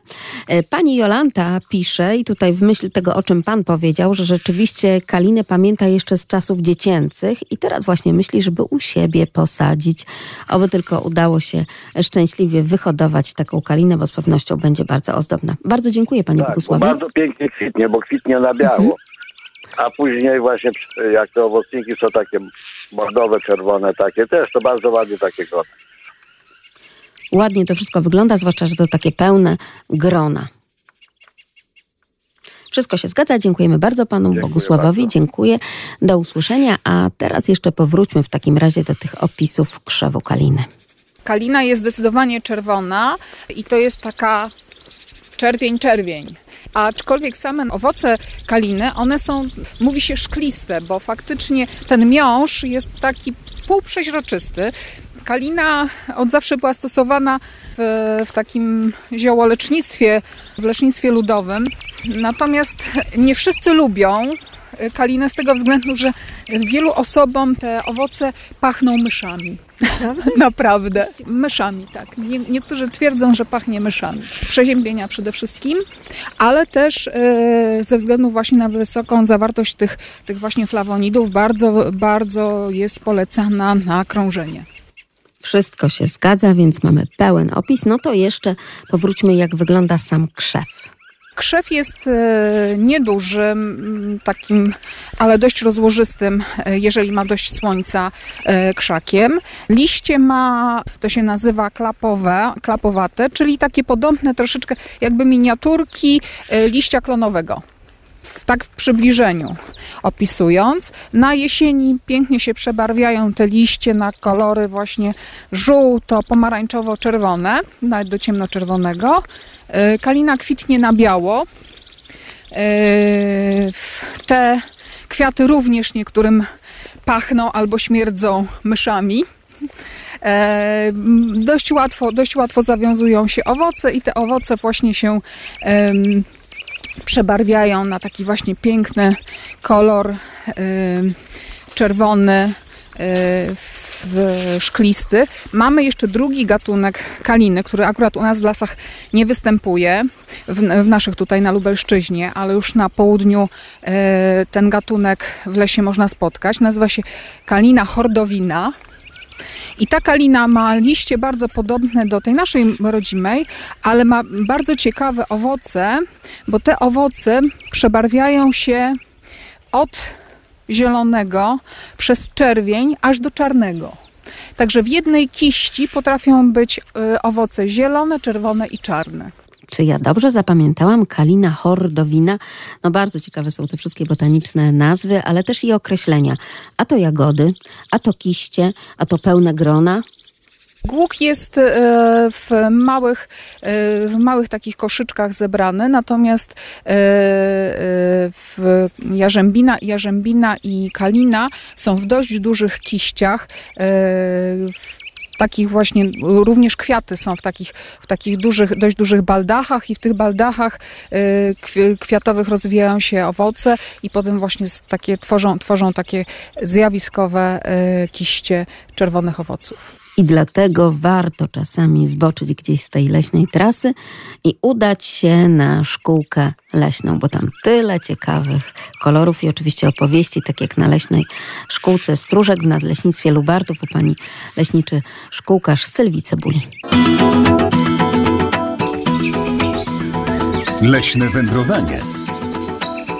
Y, Pani Jolanta pisze i tutaj w myśl tego, o czym pan powiedział, że rzeczywiście Kalinę pamięta jeszcze z czasów dziecięcych i teraz właśnie myśli, żeby u siebie posadzić, oby tylko udało się szczęśliwie wyhodować taką kalinę, bo z pewnością będzie bardzo ozdobna. Bardzo dziękuję Panie Tak, bo Bogusławie. bardzo pięknie kwitnie, bo kwitnie na biało. A później właśnie jak te owocniki są takie bordowe, czerwone takie, też to bardzo ładnie takie go. Ładnie to wszystko wygląda, zwłaszcza, że to takie pełne grona. Wszystko się zgadza. Dziękujemy bardzo panu Dziękuję Bogusławowi. bardzo. Dziękuję. Do usłyszenia. A teraz jeszcze powróćmy w takim razie do tych opisów krzewu kaliny. Kalina jest zdecydowanie czerwona i to jest taka czerwień, czerwień. Aczkolwiek same owoce kaliny, one są, mówi się szkliste, bo faktycznie ten miąższ jest taki półprzeźroczysty. Kalina od zawsze była stosowana w, w takim ziołolecznictwie, w lecznictwie ludowym. Natomiast nie wszyscy lubią kalinę z tego względu, że wielu osobom te owoce pachną myszami. Naprawdę. Myszami, tak. Nie, niektórzy twierdzą, że pachnie myszami. Przeziębienia przede wszystkim, ale też e, ze względu właśnie na wysoką zawartość tych, tych właśnie flawonidów bardzo, bardzo jest polecana na krążenie. Wszystko się zgadza, więc mamy pełen opis. No to jeszcze powróćmy, jak wygląda sam krzew. Krzew jest e, niedużym, takim, ale dość rozłożystym, e, jeżeli ma dość słońca, e, krzakiem. Liście ma, to się nazywa klapowe, klapowate, czyli takie podobne troszeczkę jakby miniaturki liścia klonowego. Tak w przybliżeniu opisując. Na jesieni pięknie się przebarwiają te liście na kolory właśnie żółto-pomarańczowo-czerwone, nawet do ciemnoczerwonego. Kalina kwitnie na biało. Te kwiaty również niektórym pachną albo śmierdzą myszami. Dość łatwo, dość łatwo zawiązują się owoce i te owoce właśnie się przebarwiają na taki właśnie piękny kolor czerwony, szklisty. Mamy jeszcze drugi gatunek kaliny, który akurat u nas w lasach nie występuje, w, w naszych tutaj na Lubelszczyźnie, ale już na południu ten gatunek w lesie można spotkać. Nazywa się kalina hordowina. I ta kalina ma liście bardzo podobne do tej naszej rodzimej, ale ma bardzo ciekawe owoce, bo te owoce przebarwiają się od zielonego przez czerwień aż do czarnego. Także w jednej kiści potrafią być owoce zielone, czerwone i czarne. Czy ja dobrze zapamiętałam? Kalina hordowina. No bardzo ciekawe są te wszystkie botaniczne nazwy, ale też i określenia. A to jagody, a to kiście, a to pełne grona. Głuk jest w małych, w małych takich koszyczkach zebrany, natomiast w jarzębina, jarzębina i kalina są w dość dużych kiściach. Takich właśnie, również kwiaty są w takich, w takich dużych, dość dużych baldachach i w tych baldachach y, kwiatowych rozwijają się owoce i potem właśnie takie, tworzą, tworzą takie zjawiskowe y, kiście czerwonych owoców. I dlatego warto czasami zboczyć gdzieś z tej leśnej trasy i udać się na szkółkę leśną, bo tam tyle ciekawych kolorów i oczywiście opowieści, tak jak na leśnej szkółce Stróżek w Nadleśnictwie Lubartów u pani leśniczy szkółkarz Sylwii Cebuli. Leśne wędrowanie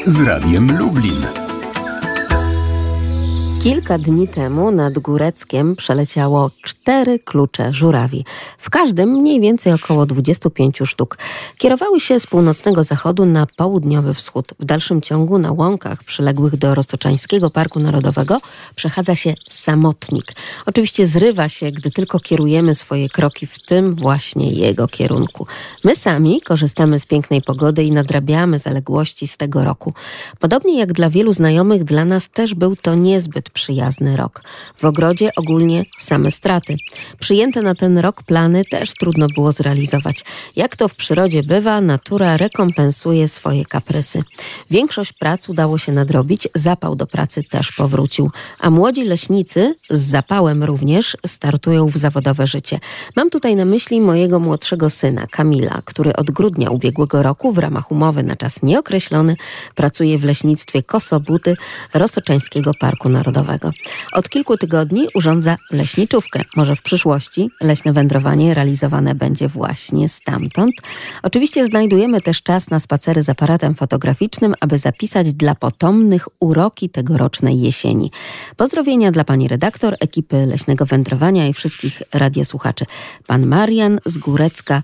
z Radiem Lublin. Kilka dni temu nad Góreckiem przeleciało cztery klucze żurawi. W każdym mniej więcej około 25 sztuk. Kierowały się z północnego zachodu na południowy wschód. W dalszym ciągu na łąkach przyległych do Rostoczańskiego Parku Narodowego przechadza się samotnik. Oczywiście zrywa się, gdy tylko kierujemy swoje kroki w tym właśnie jego kierunku. My sami korzystamy z pięknej pogody i nadrabiamy zaległości z tego roku. Podobnie jak dla wielu znajomych, dla nas też był to niezbyt przyjazny rok. W ogrodzie ogólnie same straty. Przyjęte na ten rok plany też trudno było zrealizować. Jak to w przyrodzie bywa, natura rekompensuje swoje kaprysy. Większość prac udało się nadrobić, zapał do pracy też powrócił. A młodzi leśnicy, z zapałem również, startują w zawodowe życie. Mam tutaj na myśli mojego młodszego syna, Kamila, który od grudnia ubiegłego roku w ramach umowy na czas nieokreślony pracuje w leśnictwie Kosobuty Rosoczańskiego Parku Narodowego. Od kilku tygodni urządza leśniczówkę. Może w przyszłości leśne wędrowanie realizowane będzie właśnie stamtąd. Oczywiście znajdujemy też czas na spacery z aparatem fotograficznym, aby zapisać dla potomnych uroki tegorocznej jesieni. Pozdrowienia dla pani redaktor, ekipy Leśnego Wędrowania i wszystkich radiosłuchaczy. Pan Marian z Górecka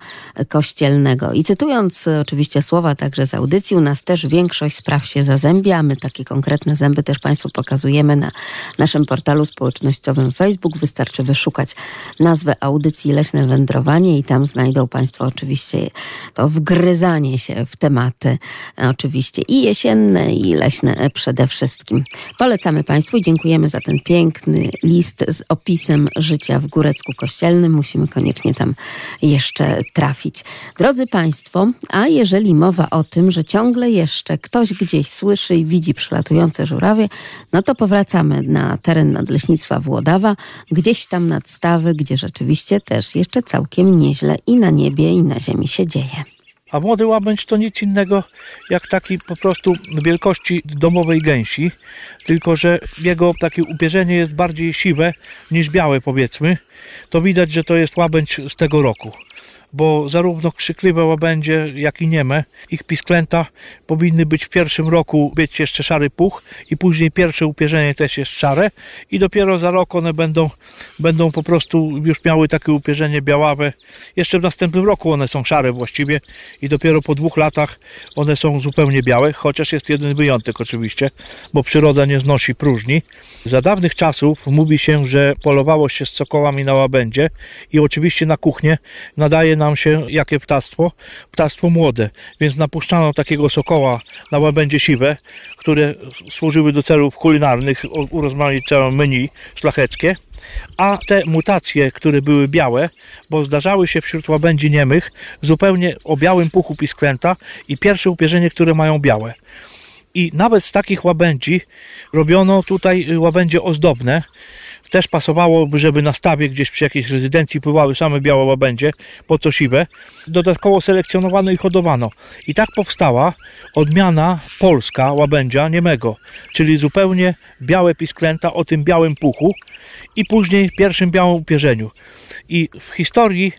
Kościelnego. I cytując oczywiście słowa także z audycji, u nas też większość spraw się zazębia. My takie konkretne zęby też Państwu pokazujemy na naszym portalu społecznościowym Facebook. Wystarczy wyszukać nazwę audycji Leśne Wędrowanie i tam znajdą Państwo oczywiście to wgryzanie się w tematy oczywiście i jesienne i leśne przede wszystkim. Polecamy Państwu i dziękujemy za ten piękny list z opisem życia w Górecku Kościelnym. Musimy koniecznie tam jeszcze trafić. Drodzy Państwo, a jeżeli mowa o tym, że ciągle jeszcze ktoś gdzieś słyszy i widzi przylatujące żurawie, no to powracamy na teren Nadleśnictwa Włodawa, gdzieś tam nad stawy, gdzie rzeczywiście też jeszcze całkiem nieźle i na niebie, i na ziemi się dzieje. A młody łabędź to nic innego jak taki po prostu wielkości domowej gęsi, tylko że jego takie upierzenie jest bardziej siwe niż białe powiedzmy. To widać, że to jest łabędź z tego roku bo zarówno krzykliwe łabędzie, jak i nieme, ich pisklęta powinny być w pierwszym roku mieć jeszcze szary puch i później pierwsze upierzenie też jest szare i dopiero za rok one będą, będą po prostu już miały takie upierzenie białawe. Jeszcze w następnym roku one są szare właściwie i dopiero po dwóch latach one są zupełnie białe, chociaż jest jeden wyjątek oczywiście, bo przyroda nie znosi próżni. Za dawnych czasów mówi się, że polowało się z sokołami na łabędzie i oczywiście na kuchnię nadaje nam się jakie ptactwo? Ptactwo młode, więc napuszczano takiego sokoła na łabędzie siwe, które służyły do celów kulinarnych, urozmaicały menu szlacheckie, a te mutacje, które były białe, bo zdarzały się wśród łabędzi niemych zupełnie o białym puchu pisklęta i pierwsze upierzenie, które mają białe. I nawet z takich łabędzi robiono tutaj łabędzie ozdobne. Też pasowałoby, żeby na stawie gdzieś przy jakiejś rezydencji pływały same białe łabędzie, po co siwe. Dodatkowo selekcjonowano i hodowano. I tak powstała odmiana polska łabędzia niemego, czyli zupełnie białe pisklęta o tym białym puchu i później pierwszym białym upierzeniu. I w historii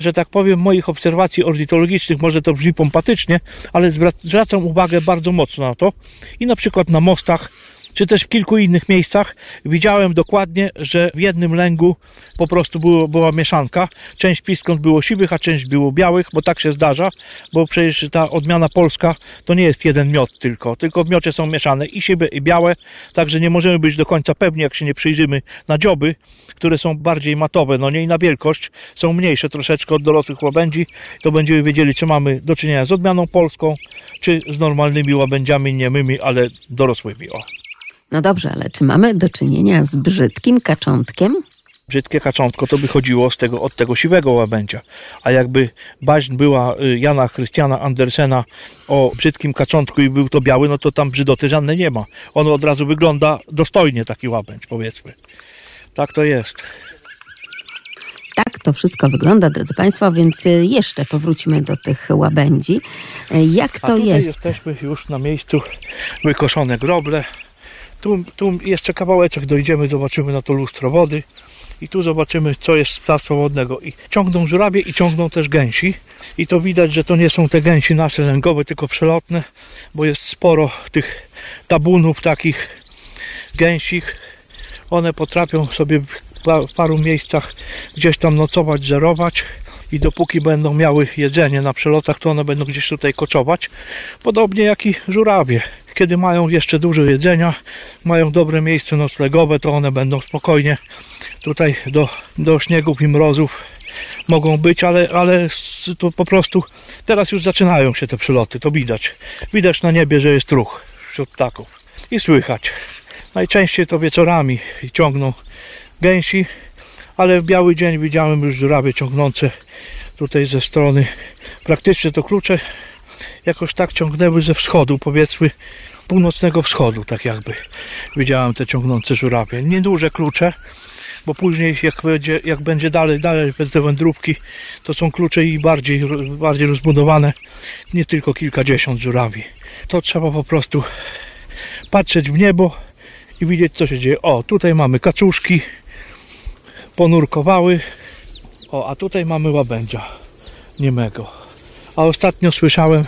że tak powiem, moich obserwacji ornitologicznych, może to brzmi pompatycznie, ale zwracam uwagę bardzo mocno na to i na przykład na mostach czy też w kilku innych miejscach widziałem dokładnie, że w jednym lęgu po prostu było, była mieszanka. Część piskąt było siwych, a część było białych, bo tak się zdarza, bo przecież ta odmiana polska to nie jest jeden miot tylko, tylko w miocie są mieszane i siwe i białe, także nie możemy być do końca pewni, jak się nie przyjrzymy na dzioby, które są bardziej matowe, no nie i na wielkość, są mniejsze troszeczkę od dorosłych łabędzi, to będziemy wiedzieli, czy mamy do czynienia z odmianą polską, czy z normalnymi łabędziami niemymi, ale dorosłymi. No dobrze, ale czy mamy do czynienia z brzydkim kaczątkiem? brzydkie kaczątko, to by chodziło z tego, od tego siwego łabędzia. A jakby baśń była y, Jana Chrystiana Andersena o brzydkim kaczątku i był to biały, no to tam brzydoty żadnej nie ma. On od razu wygląda dostojnie, taki łabędź, powiedzmy. Tak to jest. Tak to wszystko wygląda, drodzy Państwo, więc y, jeszcze powrócimy do tych łabędzi. Y, Jak A to tutaj jest? jesteśmy już na miejscu wykoszone groble. Tu, tu jeszcze kawałeczek dojdziemy, zobaczymy na to lustro wody. I tu zobaczymy, co jest z ptactwa wodnego. I ciągną żurawie i ciągną też gęsi. I to widać, że to nie są te gęsi nasze lęgowe, tylko przelotne, bo jest sporo tych tabunów takich gęsich. One potrafią sobie w paru miejscach gdzieś tam nocować, żerować i dopóki będą miały jedzenie na przelotach, to one będą gdzieś tutaj koczować. Podobnie jak i żurawie. Kiedy mają jeszcze dużo jedzenia, mają dobre miejsce noclegowe, to one będą spokojnie tutaj do, do śniegów i mrozów mogą być, ale, ale to po prostu teraz już zaczynają się te przyloty, to widać. Widać na niebie, że jest ruch wśród ptaków i słychać. Najczęściej to wieczorami ciągną gęsi, ale w biały dzień widziałem już żurawie ciągnące tutaj ze strony. Praktycznie to klucze jakoś tak ciągnęły ze wschodu, powiedzmy północnego wschodu, tak jakby. Widziałem te ciągnące żurawie. Nieduże klucze, bo później jak będzie, jak będzie dalej, dalej te wędrówki, to są klucze i bardziej, bardziej rozbudowane, nie tylko kilkadziesiąt żurawi. To trzeba po prostu patrzeć w niebo i widzieć co się dzieje. O, tutaj mamy kaczuszki, ponurkowały. O, a tutaj mamy łabędzia niemego. A ostatnio słyszałem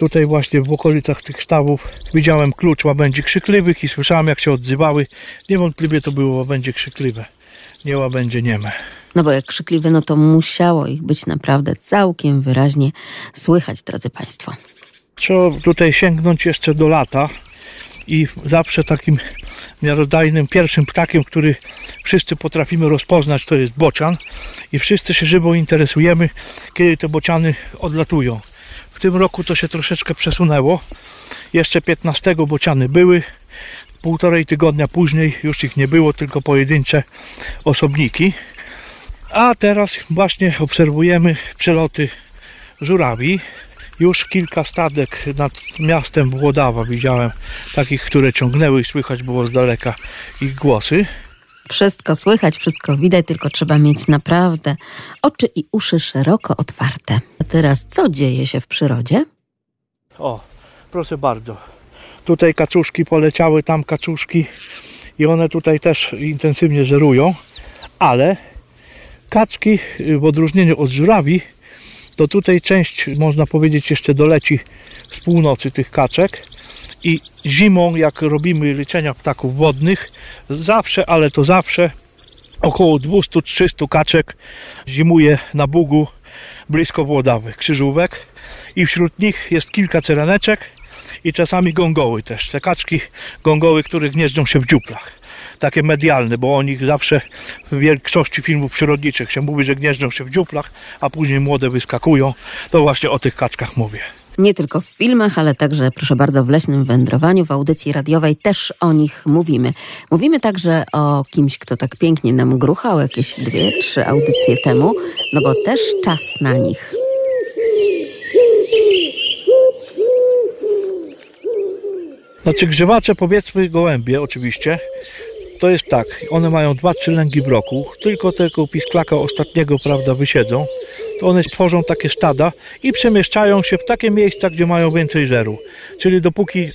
tutaj właśnie w okolicach tych stawów widziałem klucz łabędzi krzykliwych i słyszałem jak się odzywały. Niewątpliwie to było łabędzie krzykliwe, nie łabędzie nieme. No bo jak krzykliwe, no to musiało ich być naprawdę całkiem wyraźnie słychać, drodzy Państwo. Trzeba tutaj sięgnąć jeszcze do lata i zawsze takim miarodajnym pierwszym ptakiem, który wszyscy potrafimy rozpoznać, to jest bocian i wszyscy się żywo interesujemy, kiedy te bociany odlatują. W tym roku to się troszeczkę przesunęło. Jeszcze 15 bociany były. Półtorej tygodnia później już ich nie było, tylko pojedyncze osobniki. A teraz właśnie obserwujemy przeloty żurawi. Już kilka stadek nad miastem Włodawa widziałem, takich, które ciągnęły i słychać było z daleka ich głosy. Wszystko słychać, wszystko widać, tylko trzeba mieć naprawdę oczy i uszy szeroko otwarte. A teraz, co dzieje się w przyrodzie? O, proszę bardzo. Tutaj kaczuszki poleciały, tam kaczuszki i one tutaj też intensywnie żerują, ale kaczki w odróżnieniu od żurawi, to tutaj część, można powiedzieć, jeszcze doleci z północy tych kaczek i zimą, jak robimy liczenia ptaków wodnych, zawsze, ale to zawsze około 200-300 kaczek zimuje na Bugu blisko Włodawy, krzyżówek i wśród nich jest kilka ceraneczek i czasami gągoły też. Te kaczki gągoły, które gnieżdżą się w dziuplach. Takie medialne, bo o nich zawsze w większości filmów przyrodniczych się mówi, że gnieżdżą się w dziuplach, a później młode wyskakują. To właśnie o tych kaczkach mówię. Nie tylko w filmach, ale także, proszę bardzo, w leśnym wędrowaniu, w audycji radiowej też o nich mówimy. Mówimy także o kimś, kto tak pięknie nam gruchał jakieś dwie, trzy audycje temu, no bo też czas na nich. Znaczy grzywacze, powiedzmy gołębie oczywiście, to jest tak, one mają dwa, trzy lęgi w roku, tylko tego pisklaka ostatniego, prawda, wysiedzą, to one tworzą takie stada i przemieszczają się w takie miejsca, gdzie mają więcej żeru. Czyli dopóki,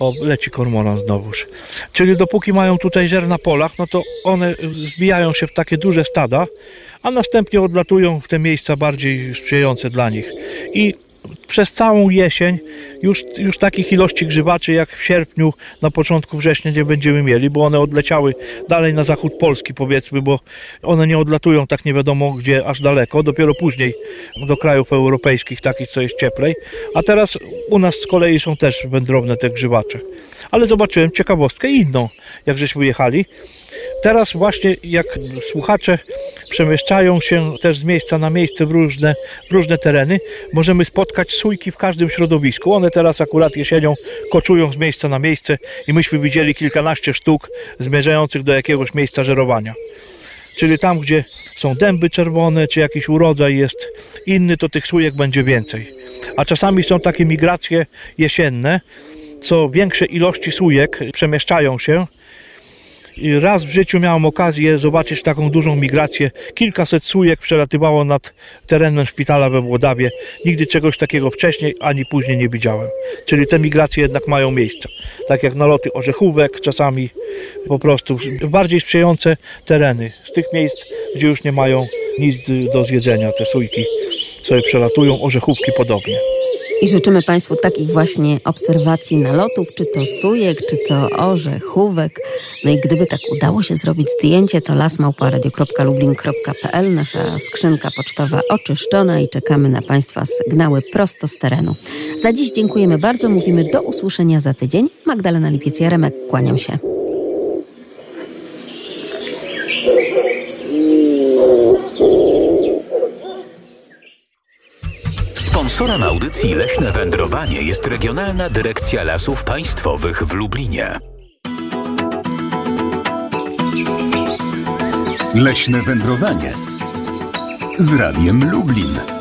o leci kormoran znowuż, czyli dopóki mają tutaj żer na polach, no to one zbijają się w takie duże stada, a następnie odlatują w te miejsca bardziej sprzyjające dla nich. I przez całą jesień już, już takich ilości grzywaczy jak w sierpniu, na początku września nie będziemy mieli, bo one odleciały dalej na zachód Polski powiedzmy, bo one nie odlatują tak nie wiadomo gdzie aż daleko, dopiero później do krajów europejskich takich co jest cieplej, a teraz u nas z kolei są też wędrowne te grzywacze. Ale zobaczyłem ciekawostkę inną, jak żeśmy jechali. Teraz właśnie jak słuchacze przemieszczają się też z miejsca na miejsce w różne, w różne tereny, możemy spotkać sójki w każdym środowisku. One teraz akurat jesienią koczują z miejsca na miejsce i myśmy widzieli kilkanaście sztuk zmierzających do jakiegoś miejsca żerowania. czyli tam, gdzie są dęby czerwone, czy jakiś urodzaj jest inny, to tych sójek będzie więcej. A czasami są takie migracje jesienne, co większe ilości sójek przemieszczają się. I raz w życiu miałem okazję zobaczyć taką dużą migrację. Kilkaset sójek przelatywało nad terenem szpitala we Włodawie. Nigdy czegoś takiego wcześniej ani później nie widziałem. Czyli te migracje jednak mają miejsce. Tak jak naloty orzechówek, czasami po prostu bardziej sprzyjające tereny. Z tych miejsc, gdzie już nie mają nic do zjedzenia, te sójki sobie przelatują, orzechówki podobnie. I życzymy Państwu takich właśnie obserwacji nalotów, czy to sujek, czy to orzechówek. No i gdyby tak udało się zrobić zdjęcie, to lasmałparadio.lublin.pl, nasza skrzynka pocztowa oczyszczona i czekamy na Państwa sygnały prosto z terenu. Za dziś dziękujemy bardzo, mówimy do usłyszenia za tydzień. Magdalena Lipiec-Jaremek, kłaniam się. Sponsorem audycji Leśne Wędrowanie jest Regionalna Dyrekcja Lasów Państwowych w Lublinie. Leśne wędrowanie z Radiem Lublin.